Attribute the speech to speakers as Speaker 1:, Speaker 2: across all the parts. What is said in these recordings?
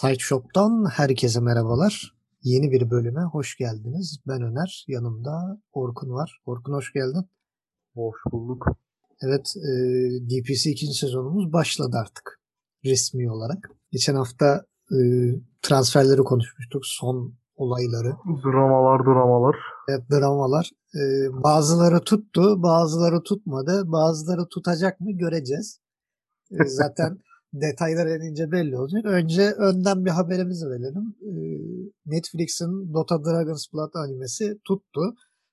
Speaker 1: Sideshop'tan herkese merhabalar. Yeni bir bölüme hoş geldiniz. Ben Öner, yanımda Orkun var. Orkun hoş geldin.
Speaker 2: Hoş bulduk.
Speaker 1: Evet, e, DPC ikinci sezonumuz başladı artık resmi olarak. Geçen hafta e, transferleri konuşmuştuk, son olayları.
Speaker 2: Dramalar, dramalar.
Speaker 1: Evet, dramalar. E, bazıları tuttu, bazıları tutmadı. Bazıları tutacak mı göreceğiz. E, zaten detaylar enince belli olacak. Önce önden bir haberimizi verelim. Ee, Netflix'in Dota Dragon's Blood animesi tuttu.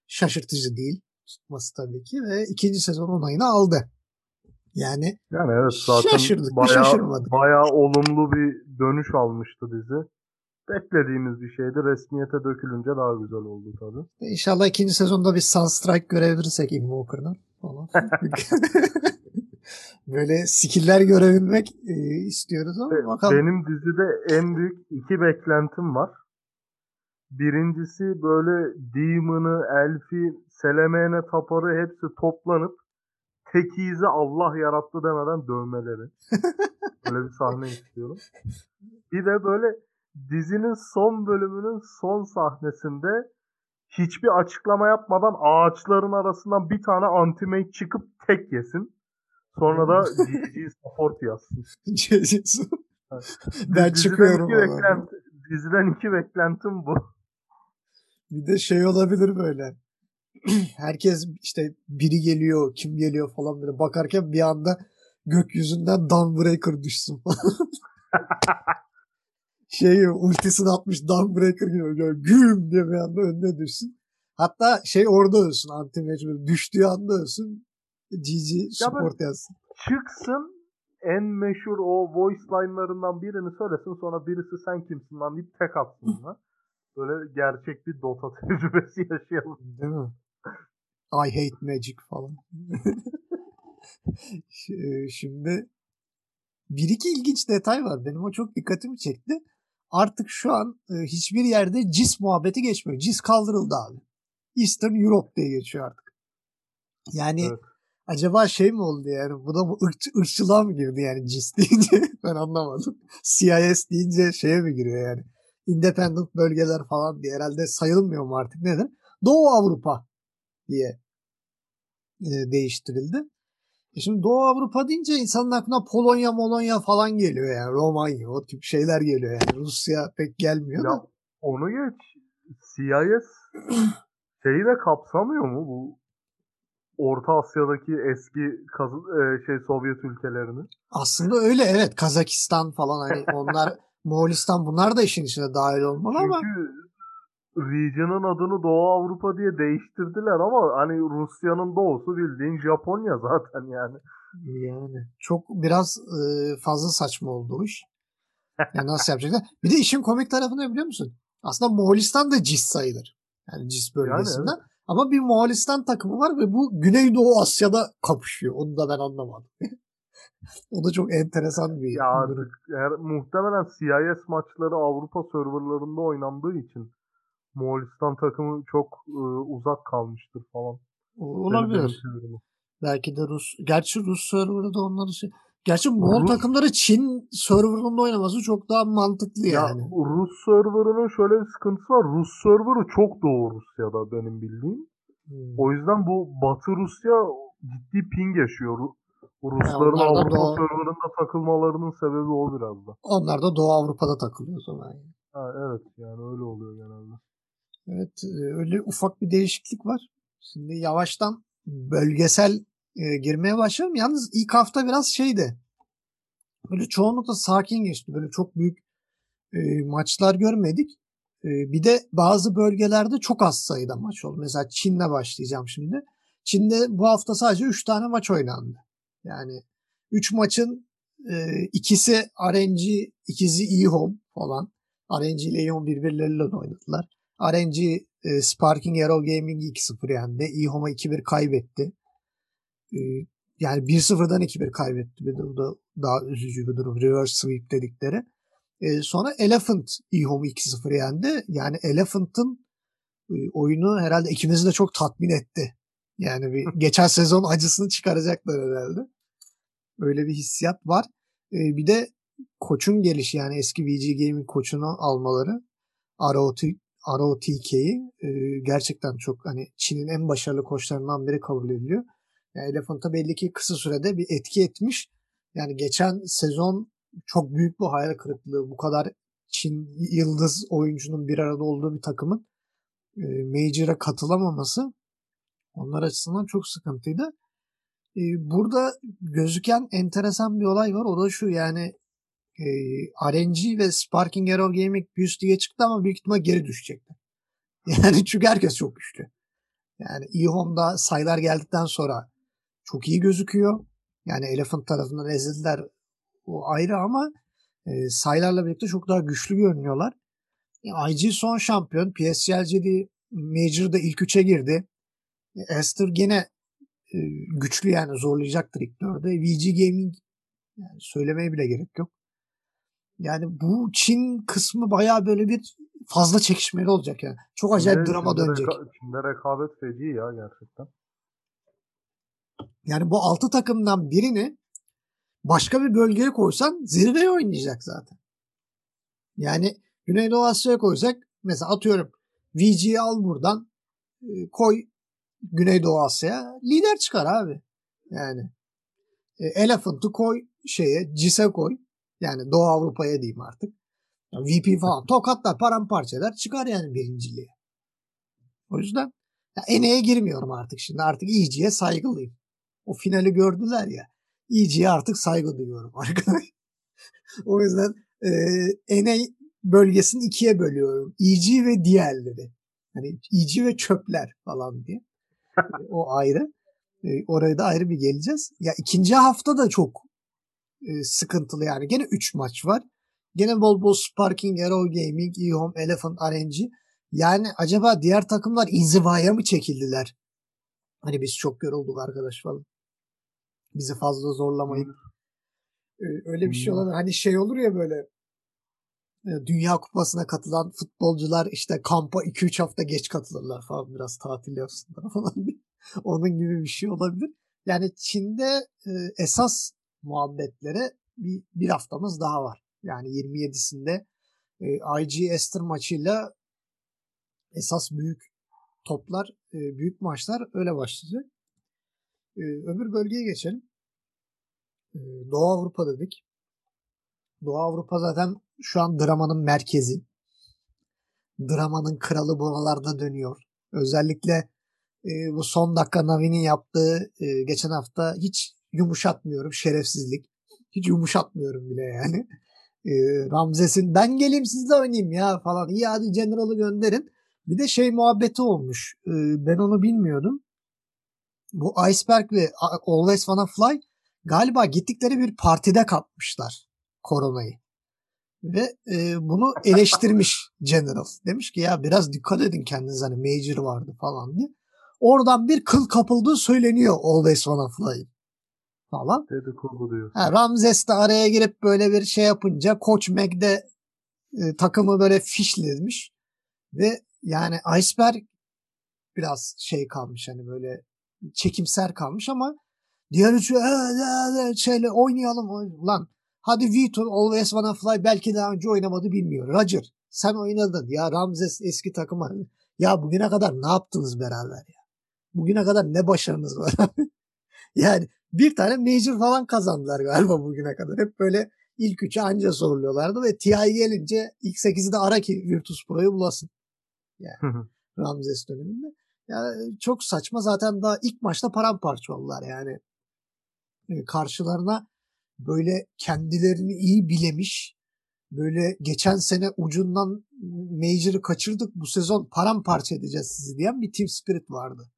Speaker 1: Şaşırtıcı değil tutması tabii ki ve ikinci sezon onayını aldı. Yani,
Speaker 2: yani evet zaten şaşırdık bayağı, şaşırmadık. Bayağı olumlu bir dönüş almıştı dizi. Beklediğimiz bir şeydi. Resmiyete dökülünce daha güzel oldu tabii.
Speaker 1: İnşallah ikinci sezonda bir Sunstrike görebilirsek Invoker'dan. böyle skill'ler görebilmek e, istiyoruz ama bakalım.
Speaker 2: Benim dizide en büyük iki beklentim var. Birincisi böyle Demon'ı, Elf'i, Selemene, Tapar'ı hepsi toplanıp tekizi Allah yarattı demeden dövmeleri. Böyle bir sahne istiyorum. Bir de böyle dizinin son bölümünün son sahnesinde hiçbir açıklama yapmadan ağaçların arasından bir tane antimate çıkıp tek yesin. Sonra da GG support yazsın.
Speaker 1: GG Ben çıkıyorum.
Speaker 2: Iki beklenti, diziden iki beklentim bu.
Speaker 1: Bir de şey olabilir böyle. Herkes işte biri geliyor, kim geliyor falan böyle bakarken bir anda gökyüzünden Dawnbreaker düşsün şey ultisini atmış Dawnbreaker gibi güm diye bir anda önüne düşsün. Hatta şey orada ölsün anti düştüğü anda ölsün. GG support yazsın.
Speaker 2: Çıksın en meşhur o voice line'larından birini söylesin sonra birisi sen kimsin lan deyip tek atsın buna. Böyle gerçek bir Dota tecrübesi yaşayalım.
Speaker 1: Değil mi? I hate magic falan. Şimdi bir iki ilginç detay var. Benim o çok dikkatimi çekti. Artık şu an e, hiçbir yerde CIS muhabbeti geçmiyor. CIS kaldırıldı abi. Eastern Europe diye geçiyor artık. Yani evet acaba şey mi oldu yani? Bu da bu ırkçı, ırkçılığa mı girdi yani CIS deyince? ben anlamadım. CIS deyince şeye mi giriyor yani? Independent bölgeler falan diye herhalde sayılmıyor mu artık nedir? Doğu Avrupa diye e, değiştirildi. E şimdi Doğu Avrupa deyince insanın aklına Polonya, Molonya falan geliyor yani. Romanya o tip şeyler geliyor yani. Rusya pek gelmiyor ya, da.
Speaker 2: Onu geç. CIS şeyi de kapsamıyor mu bu Orta Asya'daki eski kazı, e, şey Sovyet ülkelerini.
Speaker 1: Aslında öyle evet. Kazakistan falan hani onlar Moğolistan bunlar da işin içine dahil olmalı
Speaker 2: Çünkü
Speaker 1: ama.
Speaker 2: Çünkü region'ın adını Doğu Avrupa diye değiştirdiler ama hani Rusya'nın doğusu bildiğin Japonya zaten yani.
Speaker 1: Yani çok biraz e, fazla saçma oldu o iş. Yani nasıl yapacaklar? Bir de işin komik tarafı ne biliyor musun? Aslında Moğolistan da CIS sayılır. Yani CIS bölgesinde. Yani evet. Ama bir Moğolistan takımı var ve bu Güneydoğu Asya'da kapışıyor. Onu da ben anlamadım. o da çok enteresan bir
Speaker 2: ya artık eğer, muhtemelen CIS maçları Avrupa serverlarında oynandığı için Moğolistan takımı çok e, uzak kalmıştır falan.
Speaker 1: Olabilir. Belki de Rus. Gerçi Rus serverı da onları şey. Gerçi Moğol Rus... takımları Çin serverında oynaması çok daha mantıklı yani. Ya,
Speaker 2: Rus serverının şöyle bir sıkıntısı var. Rus serverı çok doğu Rusya'da benim bildiğim. Hmm. O yüzden bu Batı Rusya ciddi ping yaşıyor. Rusların yani Avrupa Doğu... serverında takılmalarının sebebi o biraz da.
Speaker 1: Onlar da Doğu Avrupa'da takılıyor zaman. Yani.
Speaker 2: Ha, evet yani öyle oluyor genelde.
Speaker 1: Evet e, öyle ufak bir değişiklik var. Şimdi yavaştan bölgesel e, girmeye başladım. Yalnız ilk hafta biraz şeydi. Böyle çoğunlukla sakin geçti. Böyle çok büyük e, maçlar görmedik. E, bir de bazı bölgelerde çok az sayıda maç oldu. Mesela Çin'le başlayacağım şimdi. Çin'de bu hafta sadece 3 tane maç oynandı. Yani 3 maçın e, ikisi RNG, ikisi E-Home falan. RNG ile E-Home birbirleriyle oynadılar. RNG e, Sparking Arrow Gaming 2-0 yendi. E-Home'a 2-1 kaybetti. E, yani 1-0'dan 2-1 kaybetti. Bu da daha üzücü bir durum. Reverse sweep dedikleri. E, sonra Elephant E-Home 2-0 yendi. Yani Elephant'ın e, oyunu herhalde ikimizi de çok tatmin etti. Yani bir geçen sezon acısını çıkaracaklar herhalde. Öyle bir hissiyat var. E, bir de koçun gelişi yani eski VG Gaming koçunu almaları ROT, ROTK'yi e, gerçekten çok hani Çin'in en başarılı koçlarından biri kabul ediliyor. Yani Elephant'a belli ki kısa sürede bir etki etmiş. Yani geçen sezon çok büyük bir hayal kırıklığı. Bu kadar Çin yıldız oyuncunun bir arada olduğu bir takımın e, Major'a katılamaması onlar açısından çok sıkıntıydı. E, burada gözüken enteresan bir olay var. O da şu yani e, RNG ve Sparking Arrow Gaming bir üst lige çıktı ama büyük ihtimal geri düşecekler. Yani çünkü herkes çok güçlü. Yani eHome'da sayılar geldikten sonra çok iyi gözüküyor. Yani Elephant tarafından ezildiler o ayrı ama e, sayılarla birlikte çok daha güçlü görünüyorlar. E, IG son şampiyon. PSG'de Major'da ilk üçe girdi. E, Esther gene e, güçlü yani zorlayacaktır ilk dörde. VG Gaming yani söylemeye bile gerek yok. Yani bu Çin kısmı baya böyle bir fazla çekişmeli olacak yani. Çok acayip Çin'de, drama Çin'de dönecek.
Speaker 2: Reka, Çin'de rekabet feci ya gerçekten.
Speaker 1: Yani bu altı takımdan birini başka bir bölgeye koysan zirveye oynayacak zaten. Yani Güneydoğu Asya'ya koysak mesela atıyorum VG'yi al buradan e, koy Güneydoğu Asya'ya lider çıkar abi. Yani e, Elephant'ı koy şeye CIS'e koy. Yani Doğu Avrupa'ya diyeyim artık. VP falan tokatlar paramparçalar çıkar yani birinciliğe. O yüzden ya Ene'ye girmiyorum artık şimdi. Artık iyiciye saygılıyım. O finali gördüler ya. iyiciye artık saygı duyuyorum arkadaş. o yüzden e, Ene bölgesini ikiye bölüyorum. İyici ve diğerleri. Hani iyici ve çöpler falan diye. o ayrı. E, oraya da ayrı bir geleceğiz. Ya ikinci hafta da çok e, sıkıntılı yani. Gene 3 maç var. Gene bol bol Sparking, Arrow Gaming, eHome, Elephant, RNG. Yani acaba diğer takımlar inzivaya mı çekildiler? Hani biz çok yorulduk arkadaş falan. Bizi fazla zorlamayın. Ee, öyle bir şey olabilir. Hani şey olur ya böyle e, Dünya Kupası'na katılan futbolcular işte kampa 2-3 hafta geç katılırlar falan biraz tatil yapsınlar falan. Onun gibi bir şey olabilir. Yani Çin'de e, esas muhabbetlere bir, bir haftamız daha var. Yani 27'sinde e, IG Esther maçıyla esas büyük toplar, büyük maçlar öyle başlayacak. E, öbür bölgeye geçelim. E, Doğu Avrupa dedik. Doğu Avrupa zaten şu an dramanın merkezi. Dramanın kralı buralarda dönüyor. Özellikle e, bu son dakika Navi'nin yaptığı e, geçen hafta hiç yumuşatmıyorum. Şerefsizlik. Hiç yumuşatmıyorum bile yani. E, Ramzes'in ben geleyim sizle oynayayım ya falan. İyi hadi General'ı gönderin. Bir de şey muhabbeti olmuş. E, ben onu bilmiyordum. Bu Iceberg ve Always Wanna Fly galiba gittikleri bir partide kapmışlar koronayı. Ve e, bunu eleştirmiş General. Demiş ki ya biraz dikkat edin kendinize hani Major vardı falan diye. Oradan bir kıl kapıldığı söyleniyor Always Wanna Fly'ın falan.
Speaker 2: Dedikodu diyor.
Speaker 1: Ha, Ramses de araya girip böyle bir şey yapınca Koç Meg de e, takımı böyle fişlemiş. Ve yani Iceberg biraz şey kalmış hani böyle çekimser kalmış ama diğer üçü e, e, şeyle oynayalım. Lan hadi Vito Always Wanna Fly belki daha önce oynamadı bilmiyor. Roger sen oynadın ya Ramses eski takıma. Ya bugüne kadar ne yaptınız beraber ya? Bugüne kadar ne başarınız var? yani bir tane major falan kazandılar galiba bugüne kadar. Hep böyle ilk üçe anca soruluyorlardı ve TI gelince ilk 8'i de ara ki Virtus Pro'yu bulasın. Yani Ramses döneminde. Yani çok saçma zaten daha ilk maçta paramparça oldular yani. Karşılarına böyle kendilerini iyi bilemiş böyle geçen sene ucundan Major'ı kaçırdık bu sezon paramparça edeceğiz sizi diyen bir Team Spirit vardı.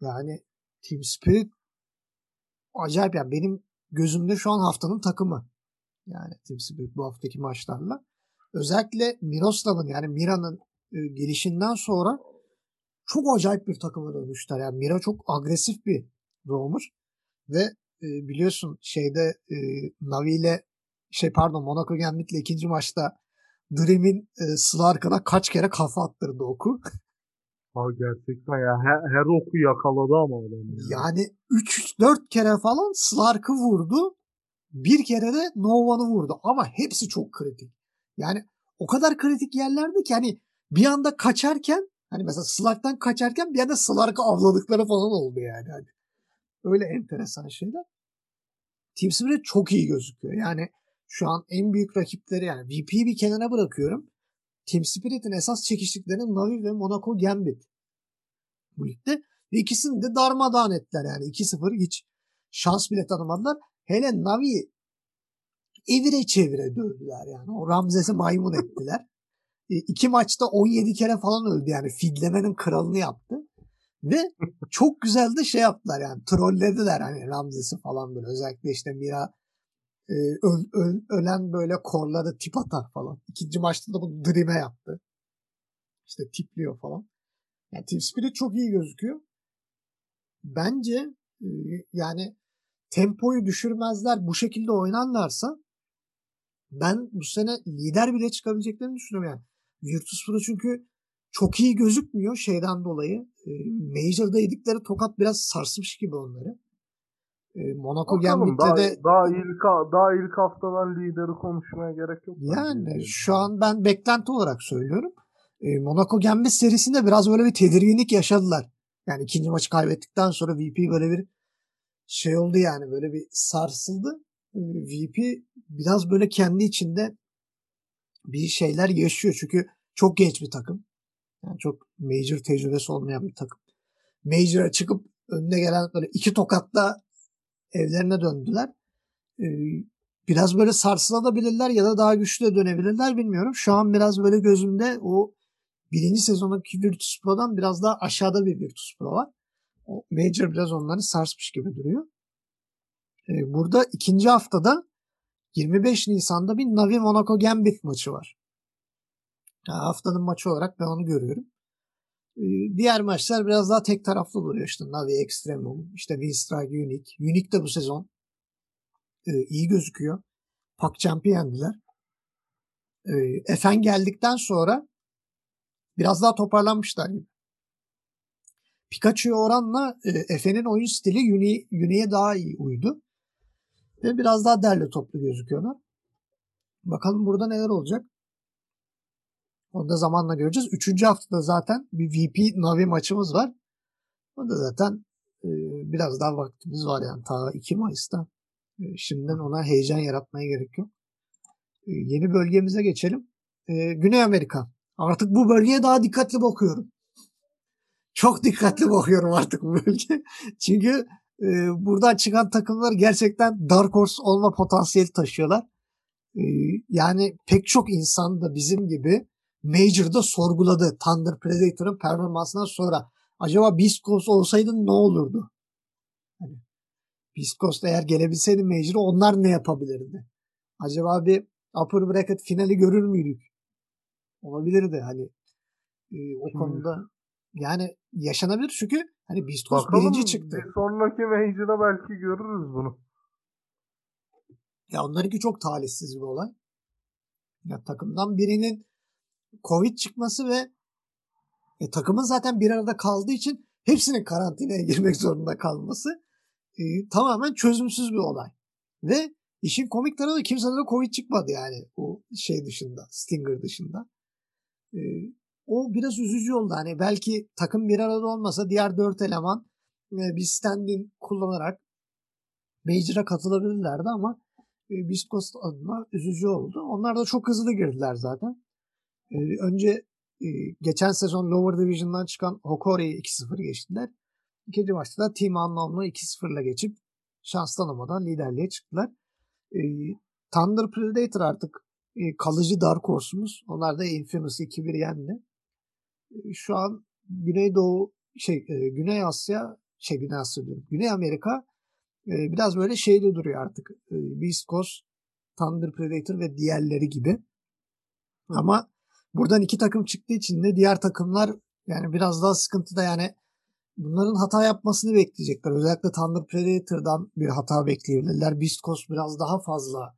Speaker 1: Yani Team Spirit acayip yani benim gözümde şu an haftanın takımı. Yani Team Spirit bu haftaki maçlarla. Özellikle Miroslav'ın yani Mira'nın gelişinden sonra çok acayip bir takıma dönmüşler. Yani Mira çok agresif bir roamer ve e, biliyorsun şeyde e, Navi ile şey pardon Monaco Gambit'le ikinci maçta Dream'in e, Slark'ına kaç kere kafa attırdı oku.
Speaker 2: Ha gerçekten ya her, her oku yakaladı ama adam.
Speaker 1: Ya. Yani 3-4 kere falan Slark'ı vurdu. bir kere de no one'ı vurdu ama hepsi çok kritik. Yani o kadar kritik yerlerdi ki hani bir anda kaçarken hani mesela Slark'tan kaçarken bir anda Slark'ı avladıkları falan oldu yani. Hani öyle enteresan şeyler. Team Spirit çok iyi gözüküyor. Yani şu an en büyük rakipleri yani VP'yi bir kenara bırakıyorum. Team Spirit'in esas çekiştikleri Navi ve Monaco Gambit. Bu ligde. Ve ikisini de darmadağın ettiler yani 2-0 hiç şans bile tanımadılar. Hele Navi evire çevire dövdüler yani. O Ramzes'i maymun ettiler. E, iki maçta 17 kere falan öldü yani. Fidlemenin kralını yaptı. Ve çok güzel de şey yaptılar yani. Trollediler hani Ramzes'i falan böyle. Özellikle işte Mira e, öl, öl, ölen böyle korları tip atar falan. İkinci maçta da bu Dream'e yaptı. İşte tipliyor falan. Yani Team Spirit çok iyi gözüküyor. Bence e, yani tempoyu düşürmezler bu şekilde oynarlarsa ben bu sene lider bile çıkabileceklerini düşünüyorum yani. Virtus Pro çünkü çok iyi gözükmüyor şeyden dolayı. E, Major'da yedikleri tokat biraz sarsmış gibi onları. E, Monaco Gambit'te de
Speaker 2: daha ilk daha ilk haftadan lideri konuşmaya gerek yok.
Speaker 1: Yani şu an ben beklenti olarak söylüyorum. E, Monaco Gambit serisinde biraz böyle bir tedirginlik yaşadılar. Yani ikinci maçı kaybettikten sonra VP böyle bir şey oldu yani böyle bir sarsıldı. VP biraz böyle kendi içinde bir şeyler yaşıyor. Çünkü çok genç bir takım. Yani çok major tecrübesi olmayan bir takım. Major'a çıkıp önüne gelen böyle iki tokatla evlerine döndüler. Ee, biraz böyle sarsılabilirler ya da daha güçlü dönebilirler bilmiyorum. Şu an biraz böyle gözümde o birinci sezondaki Virtus Pro'dan biraz daha aşağıda bir Virtus Pro var. O Major biraz onları sarsmış gibi duruyor. Ee, burada ikinci haftada 25 Nisan'da bir Navi Monaco Gambit maçı var. Yani haftanın maçı olarak ben onu görüyorum. Ee, diğer maçlar biraz daha tek taraflı duruyor. İşte Navi Extremum, işte Winstrike Unique. Unique de bu sezon e, iyi gözüküyor. Pak Champ'i yendiler. E, Efen geldikten sonra biraz daha toparlanmışlar gibi. Pikachu'ya oranla e, Efe'nin oyun stili Uni'ye daha iyi uydu. Ve biraz daha derli toplu gözüküyorlar. Bakalım burada neler olacak. Onu da zamanla göreceğiz. Üçüncü haftada zaten bir VP Navi maçımız var. O da zaten e, biraz daha vaktimiz var yani ta 2 Mayıs'ta. E, şimdiden ona heyecan yaratmaya gerek yok. E, yeni bölgemize geçelim. E, Güney Amerika. Artık bu bölgeye daha dikkatli bakıyorum. Çok dikkatli bakıyorum artık bu bölge. Çünkü e, buradan çıkan takımlar gerçekten Dark Horse olma potansiyeli taşıyorlar. E, yani pek çok insan da bizim gibi Major'da sorguladı Thunder Predator'ın performansından sonra. Acaba Beast Coast olsaydı ne olurdu? Hani Beast Coast eğer gelebilseydi Major'a onlar ne yapabilirdi? Acaba bir upper bracket finali görür müydük? Olabilirdi hani e, o Kim konuda yani yaşanabilir çünkü hani Beast Coast Bakalım, birinci çıktı.
Speaker 2: Bir sonraki Major'da belki görürüz bunu.
Speaker 1: Ya onlarınki çok talihsiz bir olay. Ya takımdan birinin Covid çıkması ve e, takımın zaten bir arada kaldığı için hepsinin karantinaya girmek zorunda kalması e, tamamen çözümsüz bir olay. Ve işin komik tarafı kimsede de Covid çıkmadı yani o şey dışında, Stinger dışında. E, o biraz üzücü oldu. Hani belki takım bir arada olmasa diğer dört eleman e, bir standin kullanarak Major'a katılabilirlerdi ama e, Beast Coast adına üzücü oldu. Onlar da çok hızlı girdiler zaten. E, önce geçen sezon Lower Division'dan çıkan Hokori'yi 2-0 geçtiler. İkinci maçta da Team Unknown'u 2-0'la geçip şans tanımadan liderliğe çıktılar. Thunder Predator artık kalıcı Dark Horse'umuz. Onlar da Infamous 2-1 yendi. Şu an Güneydoğu şey e, Güney Asya şey Güney Asya diyorum. Güney Amerika e, biraz böyle şeyde duruyor artık. E, Beast Coast, Thunder Predator ve diğerleri gibi. Ama Buradan iki takım çıktığı için de diğer takımlar yani biraz daha sıkıntıda yani bunların hata yapmasını bekleyecekler. Özellikle Thunder Predator'dan bir hata bekleyebilirler. Beast Coast biraz daha fazla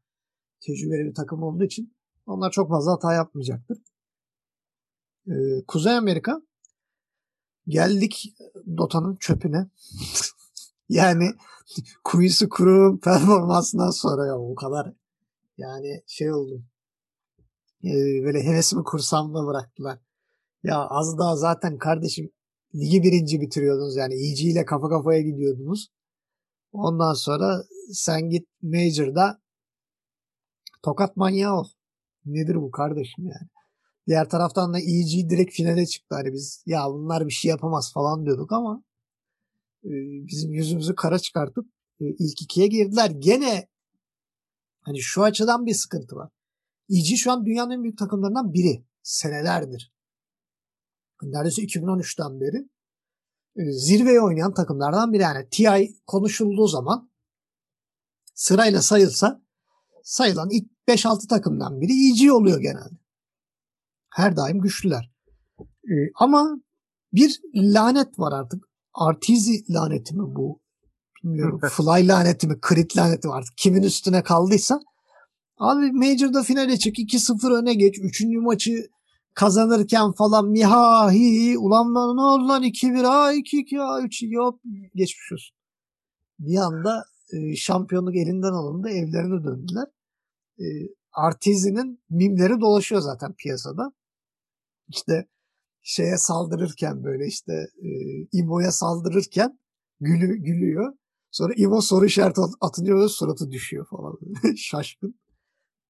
Speaker 1: tecrübeli bir takım olduğu için onlar çok fazla hata yapmayacaktır. Ee, Kuzey Amerika geldik Dota'nın çöpüne. yani Quincy Crew'un performansından sonra ya o kadar yani şey oldum. Ee, böyle hevesimi kursamda bıraktılar. Ya az daha zaten kardeşim ligi birinci bitiriyordunuz yani EG ile kafa kafaya gidiyordunuz. Ondan sonra sen git Major'da tokat manyağı ol. Nedir bu kardeşim yani? Diğer taraftan da EG direkt finale çıktı. Hani biz ya bunlar bir şey yapamaz falan diyorduk ama e, bizim yüzümüzü kara çıkartıp e, ilk ikiye girdiler. Gene hani şu açıdan bir sıkıntı var. EG şu an dünyanın en büyük takımlarından biri. Senelerdir. Neredeyse 2013'ten beri e, zirveye oynayan takımlardan biri. Yani TI konuşulduğu zaman sırayla sayılsa sayılan ilk 5-6 takımdan biri EG oluyor genelde. Her daim güçlüler. Ee, ama bir lanet var artık. Artizi laneti mi bu? Bilmiyorum. Fly laneti mi? Crit laneti mi artık? Kimin üstüne kaldıysa. Abi Major'da finale çık. 2-0 öne geç. Üçüncü maçı kazanırken falan miha hi ulan ne oldu lan 2-1 ha 2-2 ha 3-2 hop geçmiş olsun. Bir anda e, şampiyonluk elinden alındı evlerine döndüler. E, Artizi'nin mimleri dolaşıyor zaten piyasada. İşte şeye saldırırken böyle işte e, İmo'ya saldırırken gülü, gülüyor. Sonra İmo soru işareti atınca suratı düşüyor falan. Şaşkın.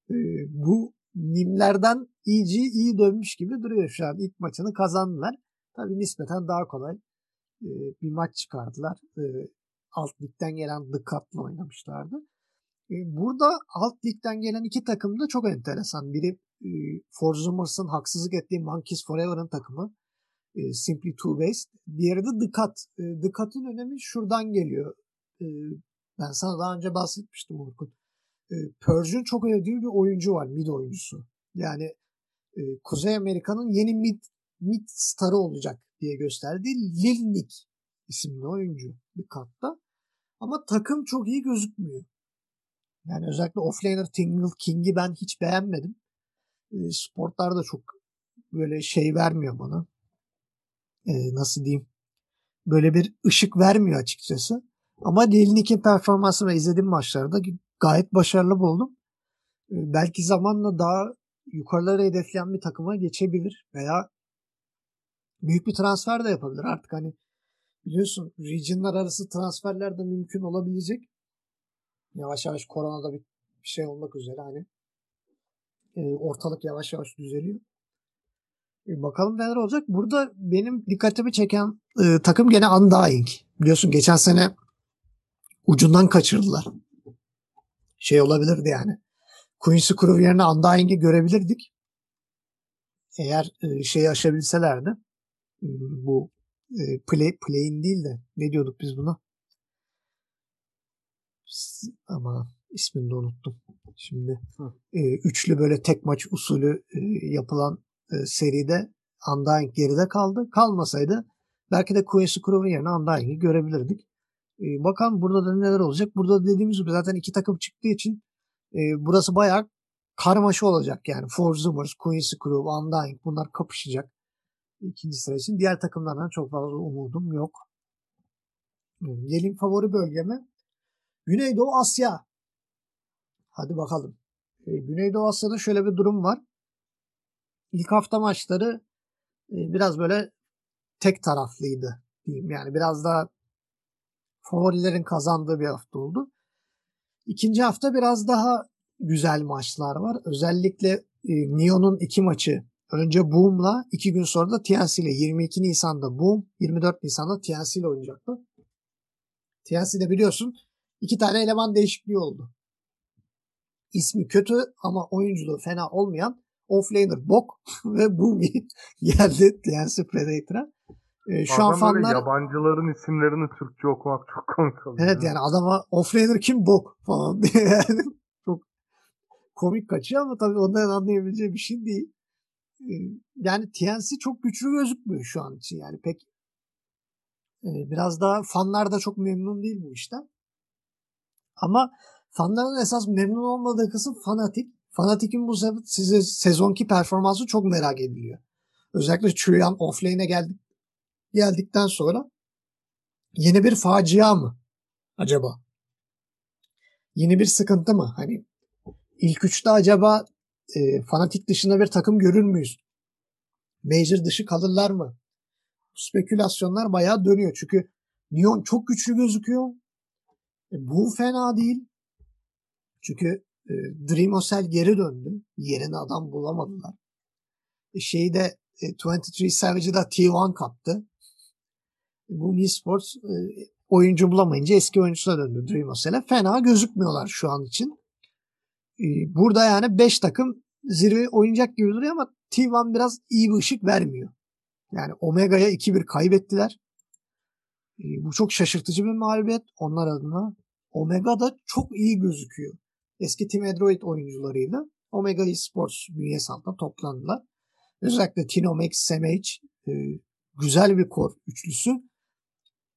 Speaker 1: E, bu mimlerden iyice iyi dönmüş gibi duruyor şu an. İlk maçını kazandılar. Tabii nispeten daha kolay e, bir maç çıkardılar. E, alt ligden gelen The Cup'la oynamışlardı. E, burada alt ligden gelen iki takım da çok enteresan. Biri e, Forzumers'ın haksızlık ettiği Monkeys Forever'ın takımı. E, Simply Two Based. Diğeri de The Cut. The Cut'ın önemi şuradan geliyor. Ben sana daha önce bahsetmiştim Orkun. E, Purge'ün çok övdüğü bir oyuncu var. Mid oyuncusu. Yani Kuzey Amerika'nın yeni mid, mid starı olacak diye gösterdiği Lil Nick isimli oyuncu bir katta. Ama takım çok iyi gözükmüyor. Yani özellikle offlaner Tingle King'i ben hiç beğenmedim. E, sportlar da çok böyle şey vermiyor bana. E, nasıl diyeyim? Böyle bir ışık vermiyor açıkçası. Ama Lil Nick'in performansı ve izlediğim maçlarda gayet başarılı buldum. E, belki zamanla daha yukarılara hedefleyen bir takıma geçebilir veya büyük bir transfer de yapabilir. Artık hani biliyorsun regionlar arası transferler de mümkün olabilecek. Yavaş yavaş koronada bir şey olmak üzere hani e, ortalık yavaş yavaş düzeliyor. E, bakalım neler olacak. Burada benim dikkatimi çeken e, takım gene Undying. Biliyorsun geçen sene ucundan kaçırdılar. Şey olabilirdi yani. Quincy Crew yerine Undying'i görebilirdik. Eğer şeyi aşabilselerdi hmm, bu play, play'in değil de ne diyorduk biz buna? Ama ismini de unuttum. Şimdi e, üçlü böyle tek maç usulü e, yapılan e, seride Undying geride kaldı. Kalmasaydı belki de Quincy Crew'un yerine Undying'i görebilirdik. E, bakalım burada da neler olacak. Burada dediğimiz gibi zaten iki takım çıktığı için e, burası bayağı karmaşa olacak yani. Forzumers, Quincy Crew, Undying bunlar kapışacak. ikinci sıra için. Diğer takımlardan çok fazla umudum yok. Gelin favori bölgeme. Güneydoğu Asya. Hadi bakalım. E, Güneydoğu Asya'da şöyle bir durum var. İlk hafta maçları e, biraz böyle tek taraflıydı diyeyim. Yani biraz daha favorilerin kazandığı bir hafta oldu. İkinci hafta biraz daha güzel maçlar var. Özellikle e, Neon'un iki maçı önce Boom'la iki gün sonra da TNC ile 22 Nisan'da Boom, 24 Nisan'da TNC ile oynayacaktı. TNC'de biliyorsun iki tane eleman değişikliği oldu. İsmi kötü ama oyunculuğu fena olmayan offlaner Bok ve Boomy geldi TNC Predator'a.
Speaker 2: Ee, şu an fanlar yabancıların isimlerini Türkçe okumak çok komik oluyor.
Speaker 1: Evet yani adama offlaner kim bok falan diye yani çok komik kaçıyor ama tabii ondan anlayabileceği bir şey değil. Ee, yani TNC çok güçlü gözükmüyor şu an için yani pek e, biraz daha fanlar da çok memnun değil bu işten. Ama fanların esas memnun olmadığı kısım fanatik. Fanatik'in bu size sezonki performansı çok merak ediliyor. Özellikle Chuyan offlane'e geldik, geldikten sonra yeni bir facia mı? acaba? Yeni bir sıkıntı mı? Hani ilk üçte acaba e, fanatik dışında bir takım görür müyüz? Major dışı kalırlar mı? Spekülasyonlar bayağı dönüyor. Çünkü Lyon çok güçlü gözüküyor. E, bu fena değil. Çünkü e, Dream Hotel geri döndü. Yerine adam bulamadılar. E, şeyi de e, 23 Savage'ı da T1 kaptı. E, bu Wii Sports e, oyuncu bulamayınca eski oyuncusuna döndü Dream Hotel'e. Fena gözükmüyorlar şu an için. E, burada yani 5 takım zirve oynayacak gibi duruyor ama T1 biraz iyi bir ışık vermiyor. Yani Omega'ya 2-1 kaybettiler. E, bu çok şaşırtıcı bir mağlubiyet onlar adına. Omega da çok iyi gözüküyor. Eski Team Android oyuncularıyla Omega Esports bünyesi altında toplandılar. Özellikle Tinomex, Semage e, güzel bir kor üçlüsü.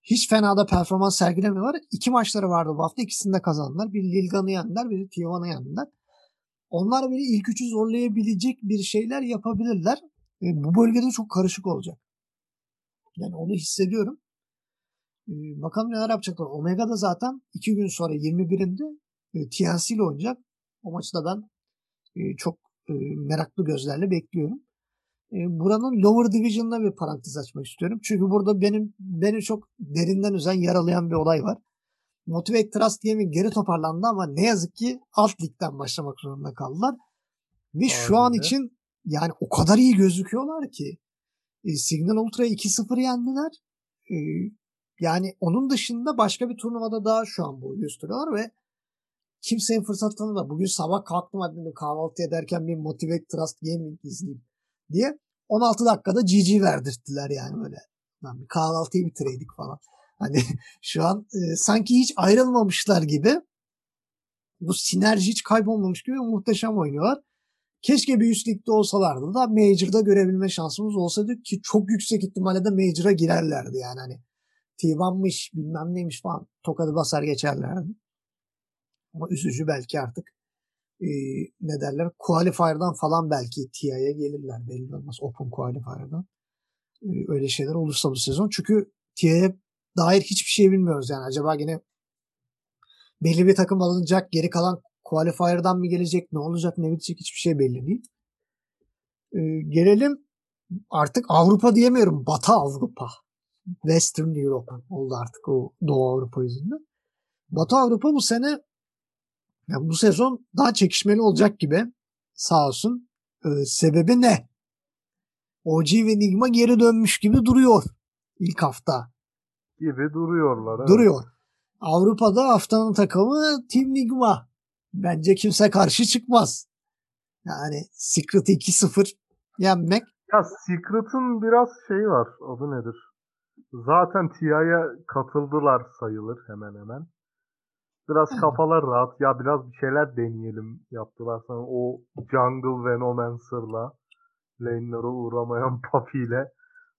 Speaker 1: Hiç fena da performans sergilemiyorlar. İki maçları vardı bu hafta. İkisini de kazandılar. Bir Lilgan'ı yendiler, bir Tijuana'yı yendiler. Onlar bile ilk üçü zorlayabilecek bir şeyler yapabilirler. E, bu bölgede çok karışık olacak. Yani onu hissediyorum. E, bakalım neler yapacaklar. Omega da zaten iki gün sonra 21'inde e, TNC ile oynayacak. O maçı da ben e, çok e, meraklı gözlerle bekliyorum. E, buranın lower division'da bir parantez açmak istiyorum. Çünkü burada benim beni çok derinden üzen yaralayan bir olay var. Motivate Trust Gaming geri toparlandı ama ne yazık ki alt ligden başlamak zorunda kaldılar. Ve şu an için yani o kadar iyi gözüküyorlar ki e, Signal Ultra'yı 2-0 yendiler. E, yani onun dışında başka bir turnuvada daha şu an boy gösteriyorlar ve kimseye fırsat tanımadı. Bugün sabah kalktım hadi kahvaltı ederken bir Motivate Trust Gaming izleyeyim diye 16 dakikada GG verdirttiler yani böyle. Yani bir kahvaltıyı bitireydik falan. Hani şu an e, sanki hiç ayrılmamışlar gibi bu sinerji hiç kaybolmamış gibi muhteşem oynuyorlar. Keşke bir üst ligde olsalardı da Major'da görebilme şansımız olsaydı ki çok yüksek ihtimalle de Major'a girerlerdi yani hani T1'mış bilmem neymiş falan tokadı basar geçerlerdi. Ama üzücü belki artık e, ne derler qualifier'dan falan belki TIA'ya gelirler belli olmaz open qualifier'dan. E, öyle şeyler olursa bu sezon. Çünkü TIA'ya dair hiçbir şey bilmiyoruz yani. Acaba yine belli bir takım alınacak geri kalan qualifier'dan mı gelecek ne olacak ne bitecek hiçbir şey belli değil. E, gelelim artık Avrupa diyemiyorum. Batı Avrupa. Western Europe oldu artık o Doğu Avrupa yüzünden. Batı Avrupa bu sene yani bu sezon daha çekişmeli olacak gibi sağ olsun. Ee, sebebi ne? OG ve Nigma geri dönmüş gibi duruyor ilk hafta.
Speaker 2: Gibi duruyorlar. Evet.
Speaker 1: Duruyor. Avrupa'da haftanın takımı Team Nigma. Bence kimse karşı çıkmaz. Yani Secret 2-0 yenmek.
Speaker 2: Ya Secret'ın biraz şey var. Adı nedir? Zaten TIA'ya katıldılar sayılır hemen hemen. Biraz kafalar rahat. Ya biraz bir şeyler deneyelim yaptılar sana. O Jungle Venomancer'la lane'lara uğramayan Puffy ile.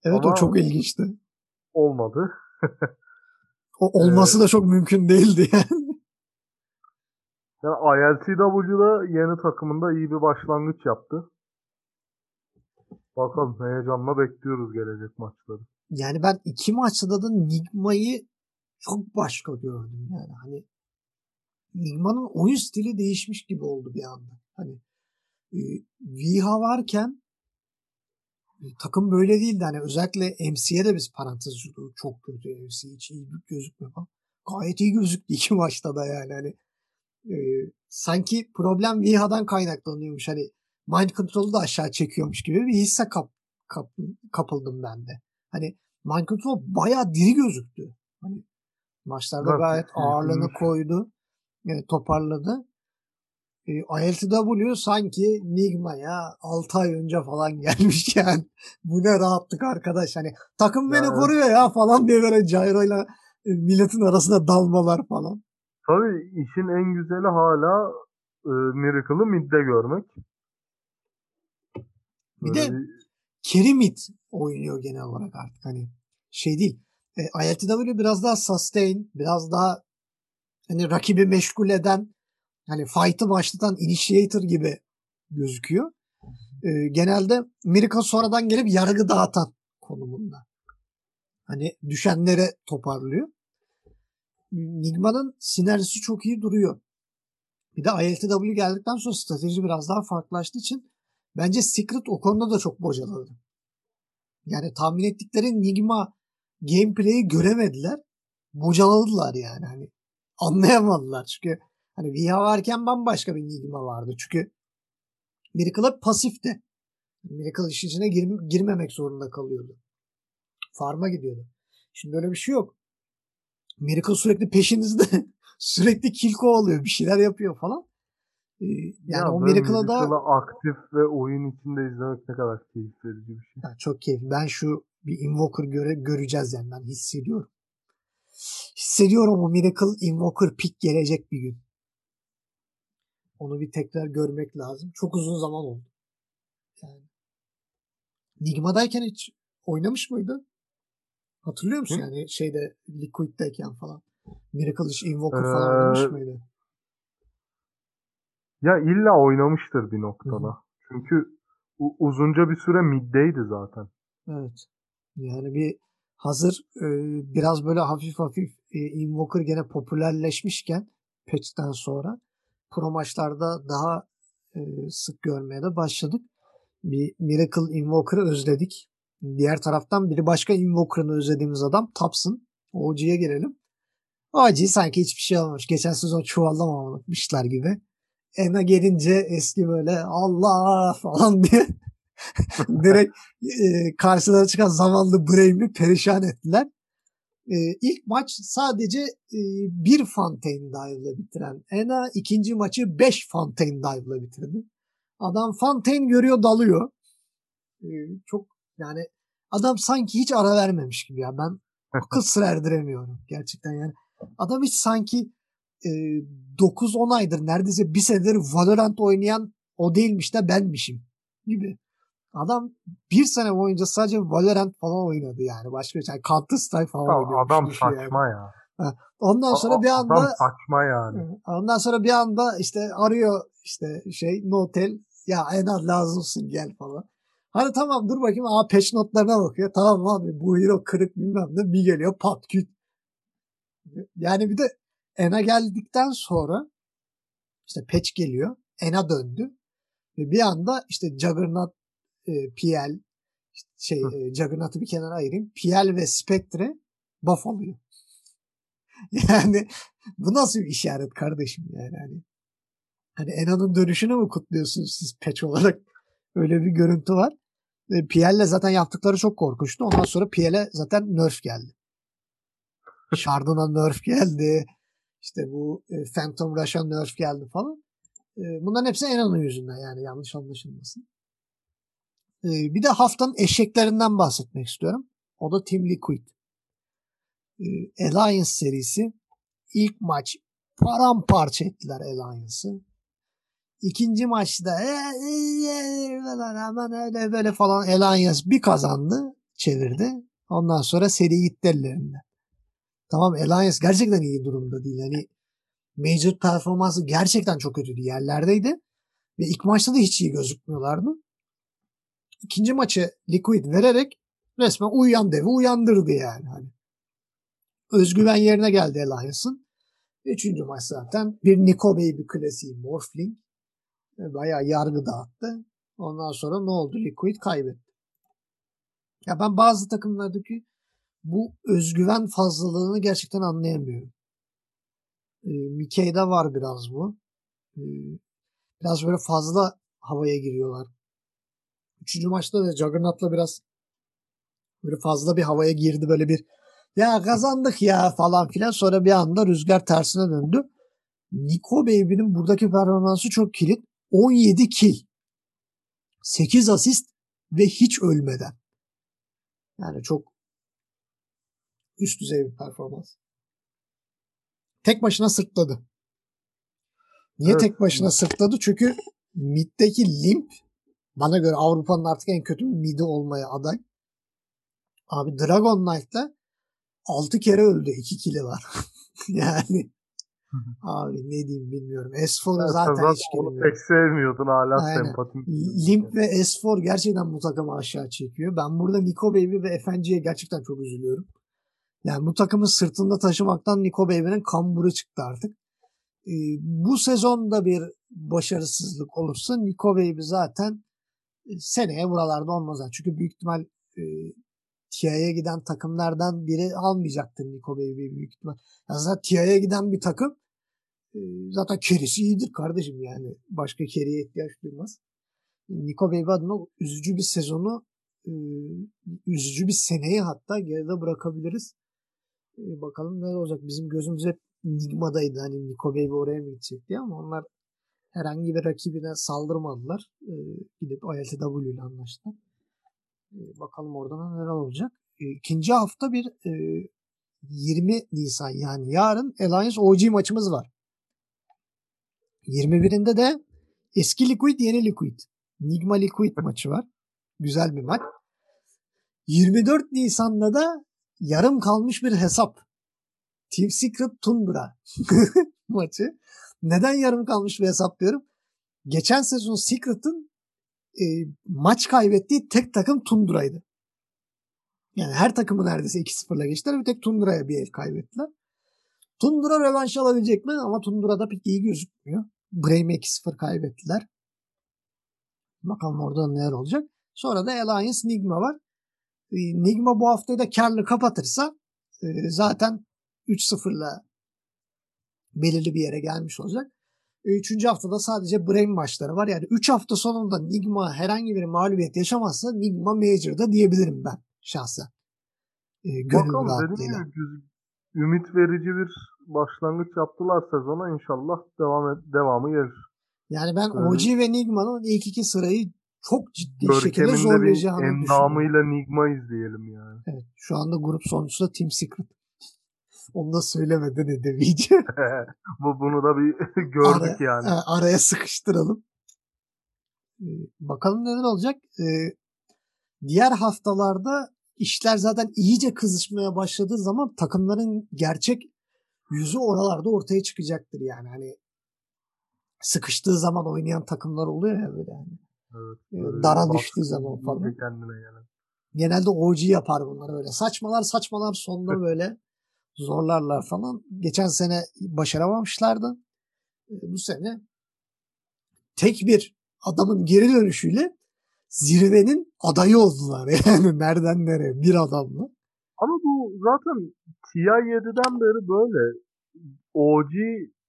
Speaker 1: Evet Ama o çok ilginçti.
Speaker 2: Olmadı.
Speaker 1: o olması da çok mümkün değildi yani.
Speaker 2: Yani ILTW'da yeni takımında iyi bir başlangıç yaptı. Bakalım heyecanla bekliyoruz gelecek maçları.
Speaker 1: Yani ben iki maçta da Nigma'yı çok başka gördüm yani. Hani Nigma'nın oyun stili değişmiş gibi oldu bir anda. Hani e, Viha varken e, takım böyle değildi. Hani özellikle MC'ye de biz parantez. Çok kötü MC hiç iyi gözükmüyor falan. Gayet iyi gözüktü iki maçta da yani. Hani e, sanki problem Viha'dan kaynaklanıyormuş. Hani mind control'u da aşağı çekiyormuş gibi bir hisse kap, kap, kapıldım ben de. Hani mind control bayağı diri gözüktü. Hani maçlarda gayet ağırlığını koydu yani toparladı. E, ILTW sanki Nigma'ya 6 ay önce falan gelmiş yani. Bu ne rahatlık arkadaş. Hani takım beni yani. koruyor ya falan diye böyle Cairo'yla e, milletin arasında dalmalar falan.
Speaker 2: Tabii işin en güzeli hala e, Miracle'ı midde görmek.
Speaker 1: Bir de mid oynuyor genel olarak artık hani şey değil. E, ILTW biraz daha sustain, biraz daha hani rakibi meşgul eden hani fight'ı başlatan initiator gibi gözüküyor. E, genelde Miracle sonradan gelip yargı dağıtan konumunda. Hani düşenlere toparlıyor. Nigma'nın sinerjisi çok iyi duruyor. Bir de ILTW geldikten sonra strateji biraz daha farklılaştığı için bence Secret o konuda da çok bocaladı. Yani tahmin ettikleri Nigma gameplay'i göremediler. Bocaladılar yani. Hani anlayamadılar. Çünkü hani Viha varken bambaşka bir Nigma vardı. Çünkü Miracle pasifti. Miracle işin içine gir, girmemek zorunda kalıyordu. Farm'a gidiyordu. Şimdi öyle bir şey yok. Miracle sürekli peşinizde. sürekli kill kovalıyor. Bir şeyler yapıyor falan. Ee, yani ya o Miracle'a da
Speaker 2: aktif ve oyun içinde izlemek ne kadar keyif verici bir şey.
Speaker 1: Yani çok keyifli. Ben şu bir Invoker göre göreceğiz yani ben hissediyorum. Hissediyorum o Miracle Invoker pick gelecek bir gün. Onu bir tekrar görmek lazım. Çok uzun zaman oldu. Yani Nigma'dayken hiç oynamış mıydı? Hatırlıyor musun Hı? yani şeyde Liquid'deyken falan? Miracle iş Invoker ee, falan oynamış mıydı?
Speaker 2: Ya illa oynamıştır bir noktada. Hı. Çünkü uzunca bir süre middeydi zaten.
Speaker 1: Evet. Yani bir hazır e, biraz böyle hafif hafif e, Invoker gene popülerleşmişken patch'ten sonra pro maçlarda daha e, sık görmeye de başladık. Bir Miracle Invoker'ı özledik. Diğer taraftan biri başka Invoker'ını özlediğimiz adam Taps'ın. OG'ye gelelim. OG sanki hiçbir şey olmamış. Geçen sezon çuvallamamışlar gibi. Ena gelince eski böyle Allah falan diye direkt e, karşılara çıkan zamanlı Brave'mi perişan ettiler. E, ilk maç sadece e, bir Fontaine Dive'la bitiren Ena ikinci maçı 5 Fontaine Dive'la bitirdi. Adam Fontaine görüyor dalıyor. E, çok yani adam sanki hiç ara vermemiş gibi ya. Ben akıl sır erdiremiyorum gerçekten yani. Adam hiç sanki e, 9-10 aydır neredeyse bir senedir Valorant oynayan o değilmiş de benmişim gibi. Adam bir sene boyunca sadece Valorant falan oynadı yani. Başka bir şey. Counter Strike falan ya oynuyormuş.
Speaker 2: Adam saçma yani.
Speaker 1: ya. Ondan sonra bir anda adam
Speaker 2: saçma yani.
Speaker 1: Ondan sonra bir anda işte arıyor işte şey Notel ya en az lazımsın gel falan. Hani tamam dur bakayım aa patch notlarına bakıyor. Tamam abi bu hero kırık bilmem ne bir geliyor pat küt. Yani bir de Ena geldikten sonra işte patch geliyor. Ena döndü. Ve bir anda işte Juggernaut, e, PL şey e, Juggernaut'u bir kenara ayırayım. PL ve Spectre buff oluyor. yani bu nasıl bir işaret kardeşim yani hani. Hani Ena'nın dönüşünü mü kutluyorsunuz siz patch olarak? Öyle bir görüntü var. E, PL'le zaten yaptıkları çok korkunçtu. Ondan sonra PL'e zaten nerf geldi. Shardon'a nerf geldi. İşte bu e, Phantom Rush'a nerf geldi falan. E, bunların hepsi Ena'nın yüzünden yani yanlış anlaşılmasın. E, bir de haftanın eşeklerinden bahsetmek istiyorum. O da Team Liquid. E, Alliance serisi ilk maç paramparça ettiler Alliance'ı. İkinci maçta e, hemen öyle böyle falan Alliance bir kazandı çevirdi. Ondan sonra seri gitti ellerinde. Tamam Alliance gerçekten iyi durumda değil. Hani Major performansı gerçekten çok kötüydü. Yerlerdeydi. Ve ilk maçta da hiç iyi gözükmüyorlardı. İkinci maçı Liquid vererek resmen uyuyan devi uyandırdı yani. Hani özgüven yerine geldi Alliance'ın. Üçüncü maç zaten bir Nico Baby klasiği Morphling. Bayağı yargı dağıttı. Ondan sonra ne oldu? Liquid kaybetti. Ya ben bazı takımlardaki bu özgüven fazlalığını gerçekten anlayamıyorum. E, Mickey'de var biraz bu. E, biraz böyle fazla havaya giriyorlar. Üçüncü maçta da Juggernaut'la biraz böyle fazla bir havaya girdi böyle bir ya kazandık ya falan filan sonra bir anda rüzgar tersine döndü. Nico Baby'nin buradaki performansı çok kilit. 17 kill. 8 asist ve hiç ölmeden. Yani çok üst düzey bir performans. Tek başına sırtladı. Niye evet. tek başına sırtladı? Çünkü middeki limp bana göre Avrupa'nın artık en kötü midi olmaya aday. Abi Dragon Knight'la 6 kere öldü. 2 kili var. yani abi ne diyeyim bilmiyorum. S4'u zaten, zaten hiç
Speaker 2: Onu pek sevmiyordun hala Aynen. sempatim.
Speaker 1: Limp ve S4 gerçekten bu takımı aşağı çekiyor. Ben burada Nico Baby ve FNG'ye gerçekten çok üzülüyorum. Yani bu takımı sırtında taşımaktan Niko Baby'nin kamburu çıktı artık. Ee, bu sezonda bir başarısızlık olursa Niko Baby zaten seneye buralarda olmaz. Çünkü büyük ihtimal e, TIA'ya giden takımlardan biri almayacaktır Niko Baby büyük ihtimal. Yani zaten TIA'ya giden bir takım e, zaten kerisi iyidir kardeşim yani. Başka keriye ihtiyaç duymaz. Niko Baby adına üzücü bir sezonu e, üzücü bir seneyi hatta geride bırakabiliriz. E, bakalım ne olacak. Bizim gözümüz hep Nigma'daydı. Hani Niko Baby oraya mı gidecek diye ama onlar herhangi bir rakibine saldırmadılar. E, gidip ILTW ile anlaştılar. E, bakalım oradan neler olacak. E, ikinci hafta bir e, 20 Nisan yani yarın Alliance OG maçımız var. 21'inde de eski Liquid yeni Liquid. Nigma Liquid maçı var. Güzel bir maç. 24 Nisan'da da yarım kalmış bir hesap. Team Secret Tundra maçı. Neden yarım kalmış bir hesap diyorum? Geçen sezon Secret'ın e, maç kaybettiği tek takım Tundra'ydı. Yani her takımı neredeyse 2-0'la geçtiler. Bir tek Tundra'ya bir el kaybettiler. Tundra rövanş alabilecek mi? Ama Tundra'da pek iyi gözükmüyor. Bremen 2-0 kaybettiler. Bakalım orada neler olacak. Sonra da Alliance Nigma var. E, Nigma bu haftayı da karlı kapatırsa e, zaten 3-0'la belirli bir yere gelmiş olacak. E, üçüncü haftada sadece Brain maçları var. Yani 3 hafta sonunda Nigma herhangi bir mağlubiyet yaşamazsa Nigma Major'da diyebilirim ben şahsen.
Speaker 2: E, Bakalım dedim ya ümit verici bir başlangıç yaptılar sezona. İnşallah devam et, devamı gelir.
Speaker 1: Yani ben evet. OG ve Nigma'nın ilk iki sırayı çok ciddi şekilde zorlayacağını
Speaker 2: düşünüyorum. Endamıyla Nigma izleyelim yani.
Speaker 1: Evet. Şu anda grup sonuncusu da Team Secret. Onu da söylemeden edemeyeceğim.
Speaker 2: Bu bunu da bir gördük Ara, yani.
Speaker 1: Araya sıkıştıralım. Ee, bakalım neler olacak. Ee, diğer haftalarda işler zaten iyice kızışmaya başladığı zaman takımların gerçek yüzü oralarda ortaya çıkacaktır yani. Hani sıkıştığı zaman oynayan takımlar oluyor ya böyle yani. Evet, ee, Dara düştüğü zaman falan. Kendine yani. Genelde OG yapar bunları öyle. Saçmalar saçmalar sonunda böyle zorlarlar falan. Geçen sene başaramamışlardı. Ee, bu sene tek bir adamın geri dönüşüyle zirvenin adayı oldular. Yani nereden nereye bir adamla.
Speaker 2: Ama bu zaten TI7'den beri böyle OG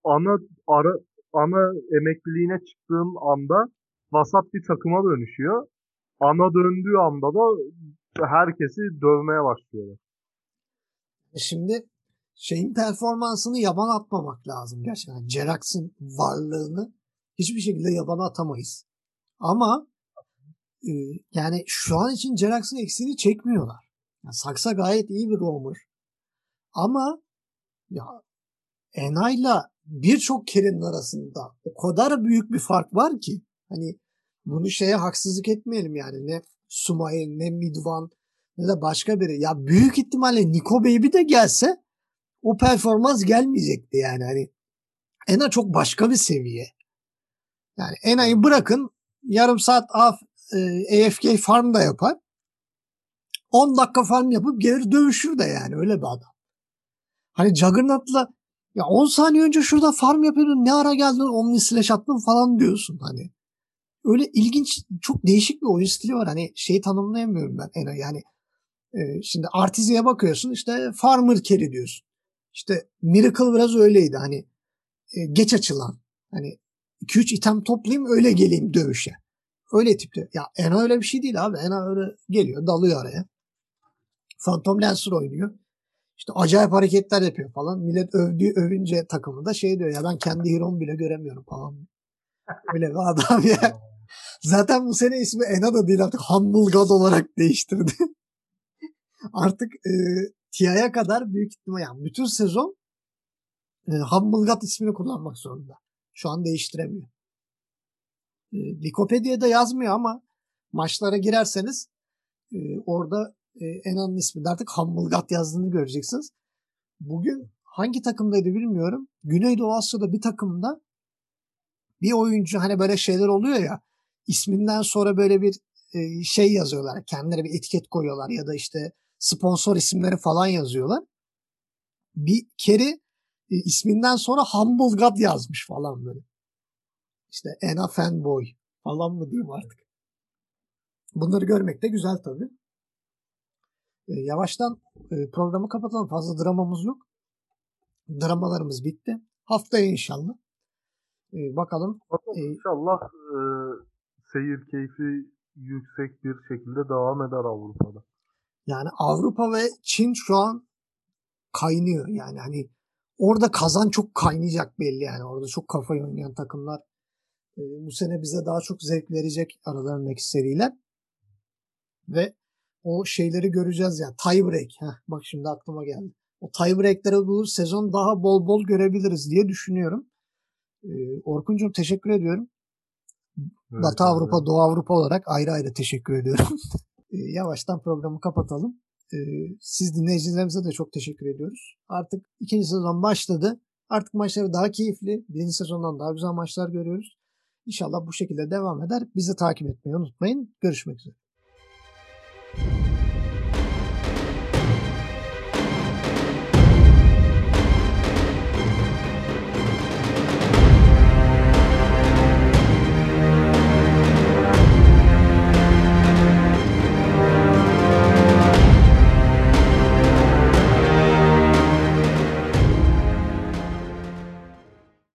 Speaker 2: ana ara, ana emekliliğine çıktığın anda vasat bir takıma dönüşüyor. Ana döndüğü anda da herkesi dövmeye başlıyorlar.
Speaker 1: Şimdi şeyin performansını yaban atmamak lazım gerçekten. Jerax'ın varlığını hiçbir şekilde yaban atamayız. Ama e, yani şu an için Jerax'ın eksiğini çekmiyorlar. Yani Saksa gayet iyi bir roamer. Ama ya Ena'yla birçok Kerin arasında o kadar büyük bir fark var ki hani bunu şeye haksızlık etmeyelim yani ne Sumail ne Midvan ne de başka biri. Ya büyük ihtimalle Nico Baby de gelse o performans gelmeyecekti yani hani Ena çok başka bir seviye. Yani Ena'yı bırakın yarım saat af, e, AFK farm da yapar. 10 dakika farm yapıp gelir dövüşür de yani öyle bir adam. Hani Juggernaut'la ya 10 saniye önce şurada farm yapıyordun ne ara geldin Omni Slash attın falan diyorsun hani. Öyle ilginç çok değişik bir oyun stili var. Hani şeyi tanımlayamıyorum ben Ena yani. E, şimdi Artizi'ye bakıyorsun işte Farmer Carry diyorsun. İşte Miracle biraz öyleydi hani e, geç açılan. Hani 2-3 item toplayayım öyle geleyim dövüşe. Öyle tipte. Ya Ena öyle bir şey değil abi. Ena öyle geliyor dalıyor araya. Phantom Lancer oynuyor. İşte acayip hareketler yapıyor falan. Millet övdüğü övünce takımı da şey diyor ya ben kendi hero'mu bile göremiyorum falan. Öyle bir adam ya. Zaten bu sene ismi Ena da değil artık Humble God olarak değiştirdi. artık e, TIA'ya kadar büyük ihtimal yani bütün sezon e, Humble God ismini kullanmak zorunda. Şu an değiştiremiyor. E, Wikipedia'da yazmıyor ama maçlara girerseniz e, orada e, Ena'nın isminde artık Humble God yazdığını göreceksiniz. Bugün hangi takımdaydı bilmiyorum. Güneydoğu Asya'da bir takımda bir oyuncu hani böyle şeyler oluyor ya isminden sonra böyle bir e, şey yazıyorlar. Kendileri bir etiket koyuyorlar ya da işte sponsor isimleri falan yazıyorlar. bir keri e, isminden sonra Humble God yazmış falan böyle. İşte Ena Fanboy falan mı diyeyim artık. Bunları görmek de güzel tabii. E, yavaştan e, programı kapatalım. Fazla dramamız yok. Dramalarımız bitti. Haftaya inşallah. E, bakalım.
Speaker 2: Bakalım
Speaker 1: e,
Speaker 2: inşallah e, seyir keyfi yüksek bir şekilde devam eder Avrupa'da.
Speaker 1: Yani Avrupa ve Çin şu an kaynıyor. Yani hani orada kazan çok kaynayacak belli yani. Orada çok kafayı oynayan takımlar e, bu sene bize daha çok zevk verecek aralarındaki seriler. Ve o şeyleri göreceğiz yani. Tie break. Heh, bak şimdi aklıma geldi. O tie break'leri bu sezon daha bol bol görebiliriz diye düşünüyorum. Ee, Orkuncuğum teşekkür ediyorum.
Speaker 2: Evet,
Speaker 1: Batı
Speaker 2: evet.
Speaker 1: Avrupa, Doğu Avrupa olarak ayrı ayrı teşekkür ediyorum. Ee, Yavaştan programı kapatalım. Ee, Siz dinleyicilerimize de çok teşekkür ediyoruz. Artık ikinci sezon başladı. Artık maçları daha keyifli. Birinci sezondan daha güzel maçlar görüyoruz. İnşallah bu şekilde devam eder. Bizi takip etmeyi unutmayın. Görüşmek üzere.